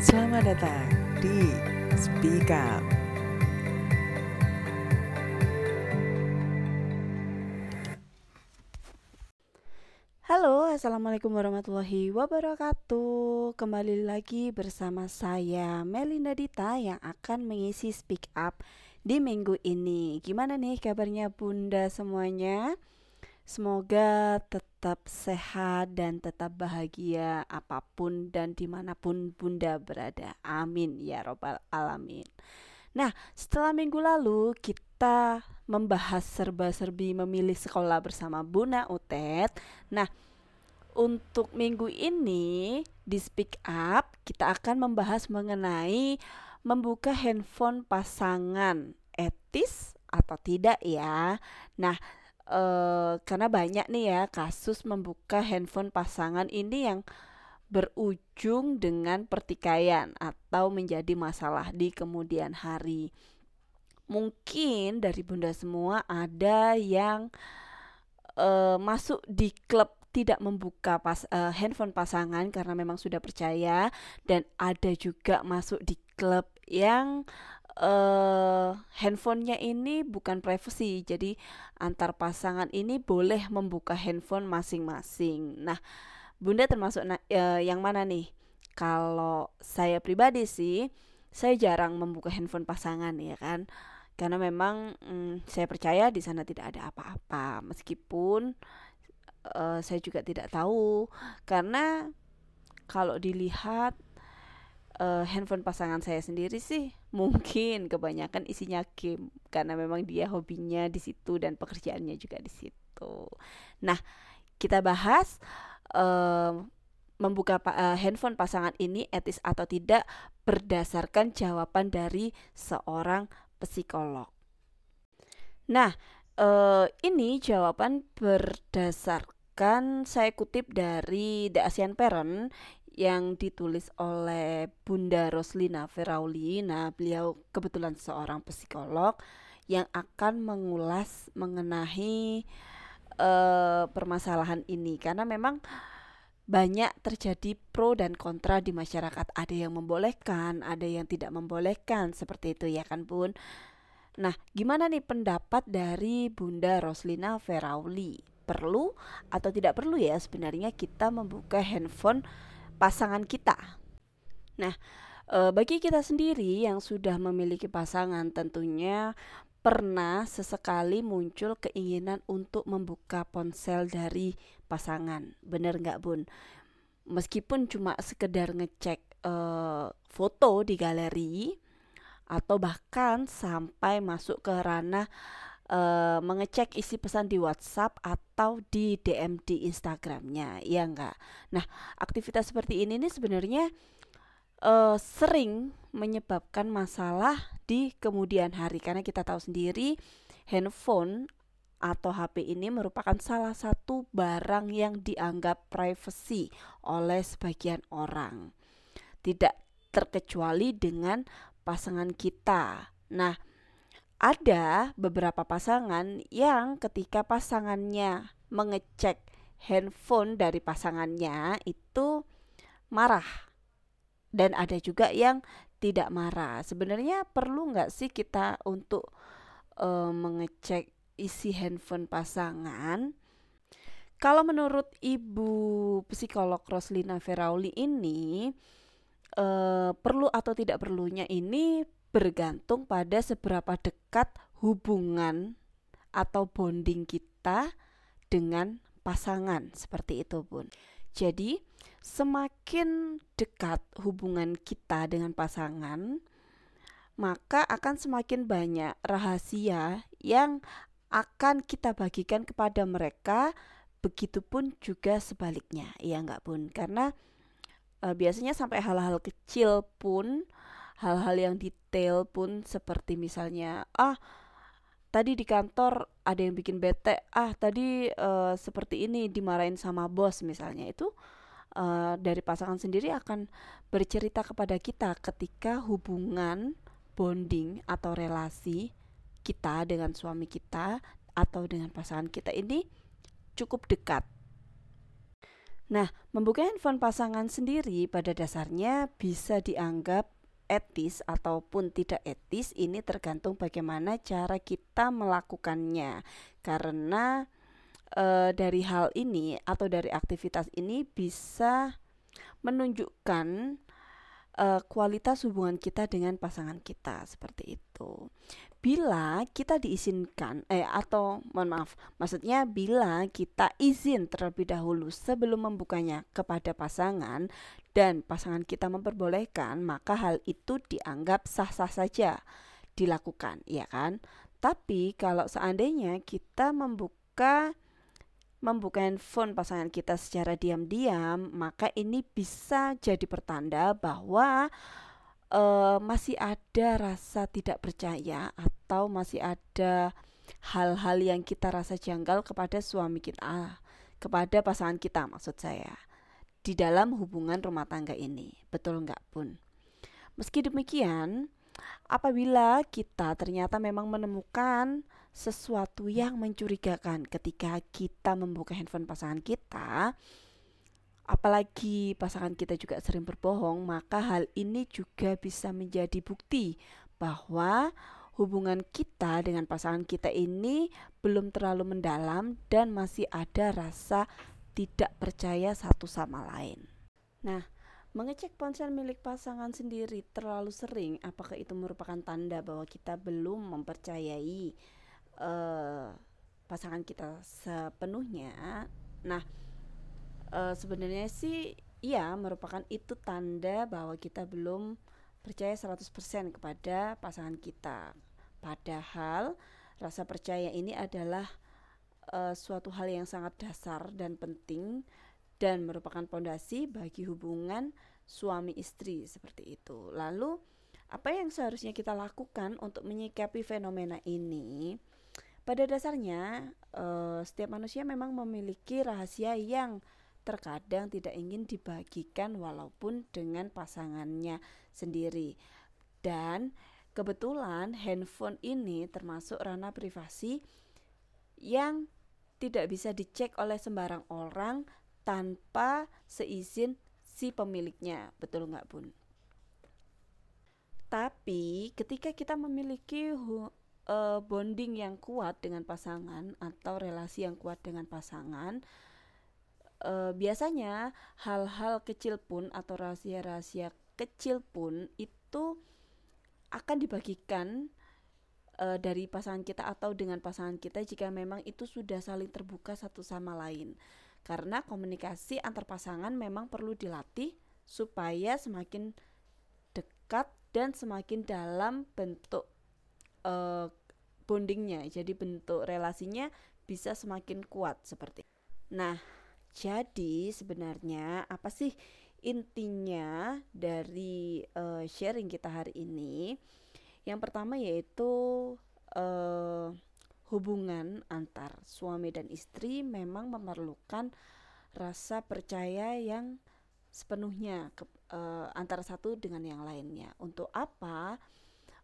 Selamat datang di Speak Up. Halo, Assalamualaikum warahmatullahi wabarakatuh Kembali lagi bersama saya Melinda Dita yang akan mengisi Speak Up di minggu ini Gimana nih kabarnya bunda semuanya? Semoga tetap sehat dan tetap bahagia apa pun dan di mana pun bunda berada Amin ya robbal alamin Nah setelah minggu lalu kita membahas serba-serbi memilih sekolah bersama Bunda Utet. Nah, untuk minggu ini di Speak Up kita akan membahas mengenai membuka handphone pasangan etis atau tidak ya. Nah, eh, karena banyak nih ya kasus membuka handphone pasangan ini yang berujung dengan pertikaian atau menjadi masalah di kemudian hari. Mungkin dari bunda semua ada yang uh, masuk di klub tidak membuka pas uh, handphone pasangan karena memang sudah percaya dan ada juga masuk di klub yang uh, handphonenya ini bukan privacy. Jadi antar pasangan ini boleh membuka handphone masing-masing. Nah bunda termasuk na uh, yang mana nih? Kalau saya pribadi sih saya jarang membuka handphone pasangan ya kan? Karena memang mm, saya percaya di sana tidak ada apa-apa. Meskipun uh, saya juga tidak tahu. Karena kalau dilihat uh, handphone pasangan saya sendiri sih mungkin kebanyakan isinya game karena memang dia hobinya di situ dan pekerjaannya juga di situ. Nah, kita bahas uh, membuka pa uh, handphone pasangan ini etis atau tidak berdasarkan jawaban dari seorang psikolog. Nah, eh, ini jawaban berdasarkan saya kutip dari The Asian Parent yang ditulis oleh Bunda Roslina Ferauli. Nah, beliau kebetulan seorang psikolog yang akan mengulas mengenai uh, permasalahan ini karena memang banyak terjadi pro dan kontra di masyarakat. Ada yang membolehkan, ada yang tidak membolehkan, seperti itu ya kan Bun. Nah, gimana nih pendapat dari Bunda Roslina Ferauli? Perlu atau tidak perlu ya sebenarnya kita membuka handphone pasangan kita? Nah, e, bagi kita sendiri yang sudah memiliki pasangan tentunya pernah sesekali muncul keinginan untuk membuka ponsel dari pasangan. Bener nggak bun? Meskipun cuma sekedar ngecek uh, foto di galeri atau bahkan sampai masuk ke ranah uh, mengecek isi pesan di WhatsApp atau di DM di Instagramnya, ya enggak? Nah, aktivitas seperti ini nih sebenarnya uh, sering menyebabkan masalah di kemudian hari karena kita tahu sendiri handphone atau HP ini merupakan salah satu barang yang dianggap privacy oleh sebagian orang. Tidak terkecuali dengan pasangan kita. Nah, ada beberapa pasangan yang ketika pasangannya mengecek handphone dari pasangannya itu marah dan ada juga yang tidak marah. Sebenarnya perlu nggak sih kita untuk uh, mengecek isi handphone pasangan? Kalau menurut ibu psikolog Roslina Ferauli ini uh, perlu atau tidak perlunya ini bergantung pada seberapa dekat hubungan atau bonding kita dengan pasangan seperti itu pun. Jadi semakin dekat hubungan kita dengan pasangan, maka akan semakin banyak rahasia yang akan kita bagikan kepada mereka. Begitupun juga sebaliknya, ya enggak pun, karena e, biasanya sampai hal-hal kecil pun, hal-hal yang detail pun, seperti misalnya, ah tadi di kantor ada yang bikin bete, ah tadi e, seperti ini dimarahin sama bos misalnya itu uh, dari pasangan sendiri akan bercerita kepada kita ketika hubungan bonding atau relasi kita dengan suami kita atau dengan pasangan kita ini cukup dekat. Nah, membuka handphone pasangan sendiri pada dasarnya bisa dianggap etis ataupun tidak etis ini tergantung bagaimana cara kita melakukannya. Karena e, dari hal ini atau dari aktivitas ini bisa menunjukkan e, kualitas hubungan kita dengan pasangan kita seperti itu. Bila kita diizinkan eh atau mohon maaf maksudnya bila kita izin terlebih dahulu sebelum membukanya kepada pasangan dan pasangan kita memperbolehkan maka hal itu dianggap sah-sah saja dilakukan ya kan? Tapi kalau seandainya kita membuka membuka handphone pasangan kita secara diam-diam maka ini bisa jadi pertanda bahwa uh, masih ada rasa tidak percaya atau masih ada hal-hal yang kita rasa janggal kepada suami kita, kepada pasangan kita maksud saya di dalam hubungan rumah tangga ini. Betul nggak pun? Meski demikian, apabila kita ternyata memang menemukan sesuatu yang mencurigakan ketika kita membuka handphone pasangan kita, apalagi pasangan kita juga sering berbohong, maka hal ini juga bisa menjadi bukti bahwa hubungan kita dengan pasangan kita ini belum terlalu mendalam dan masih ada rasa tidak percaya satu sama lain. Nah, mengecek ponsel milik pasangan sendiri terlalu sering, apakah itu merupakan tanda bahwa kita belum mempercayai uh, pasangan kita sepenuhnya? Nah, uh, sebenarnya sih iya merupakan itu tanda bahwa kita belum percaya 100% kepada pasangan kita. Padahal rasa percaya ini adalah uh, suatu hal yang sangat dasar dan penting dan merupakan pondasi bagi hubungan suami istri seperti itu. Lalu apa yang seharusnya kita lakukan untuk menyikapi fenomena ini? Pada dasarnya, uh, setiap manusia memang memiliki rahasia yang terkadang tidak ingin dibagikan walaupun dengan pasangannya sendiri. Dan kebetulan handphone ini termasuk ranah privasi yang tidak bisa dicek oleh sembarang orang tanpa seizin si pemiliknya. Betul nggak bun? Tapi ketika kita memiliki uh, bonding yang kuat dengan pasangan atau relasi yang kuat dengan pasangan, uh, biasanya hal-hal kecil pun atau rahasia-rahasia kecil pun itu akan dibagikan uh, dari pasangan kita atau dengan pasangan kita jika memang itu sudah saling terbuka satu sama lain. Karena komunikasi antar pasangan memang perlu dilatih supaya semakin dekat dan semakin dalam bentuk uh, bondingnya. Jadi bentuk relasinya bisa semakin kuat seperti. Nah, jadi sebenarnya apa sih intinya dari uh, sharing kita hari ini? Yang pertama yaitu uh, hubungan antar suami dan istri memang memerlukan rasa percaya yang sepenuhnya ke, uh, antara satu dengan yang lainnya. Untuk apa?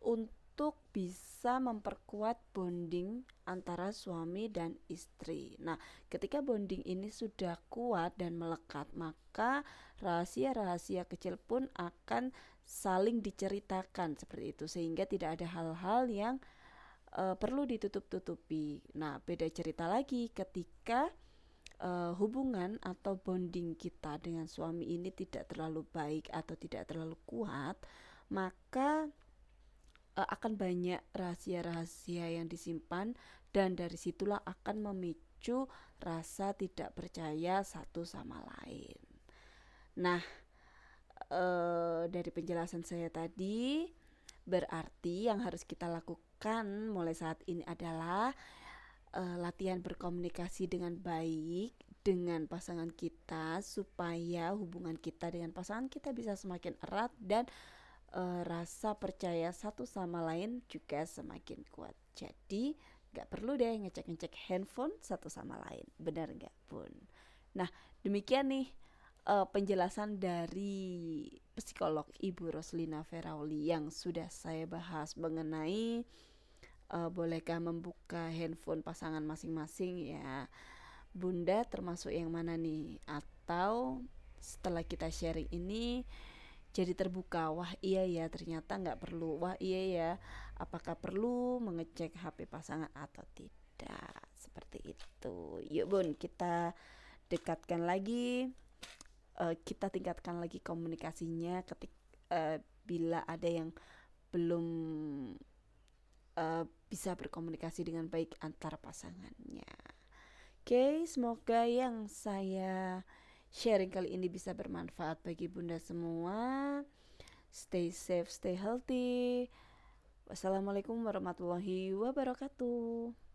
Untuk untuk bisa memperkuat bonding antara suami dan istri. Nah, ketika bonding ini sudah kuat dan melekat, maka rahasia-rahasia kecil pun akan saling diceritakan seperti itu sehingga tidak ada hal-hal yang uh, perlu ditutup-tutupi. Nah, beda cerita lagi ketika uh, hubungan atau bonding kita dengan suami ini tidak terlalu baik atau tidak terlalu kuat, maka uh, akan banyak rahasia-rahasia yang disimpan dan dari situlah akan memicu rasa tidak percaya satu sama lain. Nah, uh, dari penjelasan saya tadi berarti yang harus kita lakukan mulai saat ini adalah uh, latihan berkomunikasi dengan baik dengan pasangan kita supaya hubungan kita dengan pasangan kita bisa semakin erat dan rasa percaya satu sama lain juga semakin kuat. Jadi nggak perlu deh ngecek-ngecek handphone satu sama lain, benar nggak pun. Nah demikian nih uh, penjelasan dari psikolog Ibu Roslina Ferauli yang sudah saya bahas mengenai uh, bolehkah membuka handphone pasangan masing-masing ya. Bunda termasuk yang mana nih? Atau setelah kita sharing ini jadi terbuka. Wah iya ya ternyata nggak perlu. Wah iya ya. Apakah perlu mengecek HP pasangan atau tidak? Seperti itu. Yuk bun kita dekatkan lagi uh, kita tingkatkan lagi komunikasinya ketik uh, bila ada yang belum uh, bisa berkomunikasi dengan baik antar pasangannya. Oke okay, semoga yang saya sharing kali ini bisa bermanfaat bagi bunda semua. Stay safe, stay healthy. Wassalamualaikum warahmatullahi wabarakatuh.